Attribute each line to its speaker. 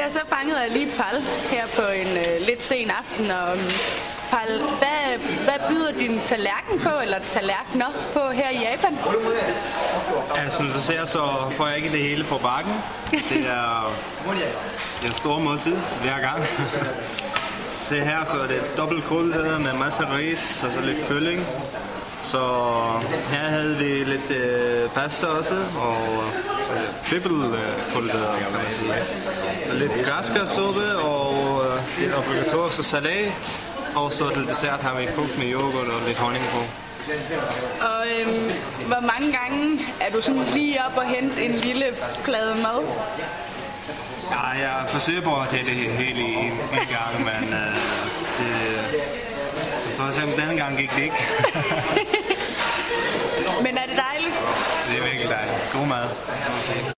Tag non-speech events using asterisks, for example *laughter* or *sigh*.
Speaker 1: Ja, så fangede jeg lige Pal her på en øh, lidt sen aften. Og, um, Pal, hvad, hvad byder din tallerken på, eller tallerkener på her i Japan?
Speaker 2: Ja, som du ser, så får jeg ikke det hele på bakken. Det er *laughs* en stor måltid hver gang. Se her, så er det dobbelt kålsæder med masser af ris og så lidt kylling. Så her havde vi lidt øh, pasta også, og så triple øh, kan man sige. Så lidt græskarsuppe og øh, lidt obligatorisk salat. Og så til dessert har vi kogt med yoghurt og lidt honning på.
Speaker 1: Og øhm, hvor mange gange er du sådan lige op og hente en lille plade mad?
Speaker 2: Ja, jeg forsøger på at tage det hele i en, gang, øh, så eksempel denne gang gik det ikke. *laughs*
Speaker 1: Men er det dejligt?
Speaker 2: det er virkelig dejligt. God mad.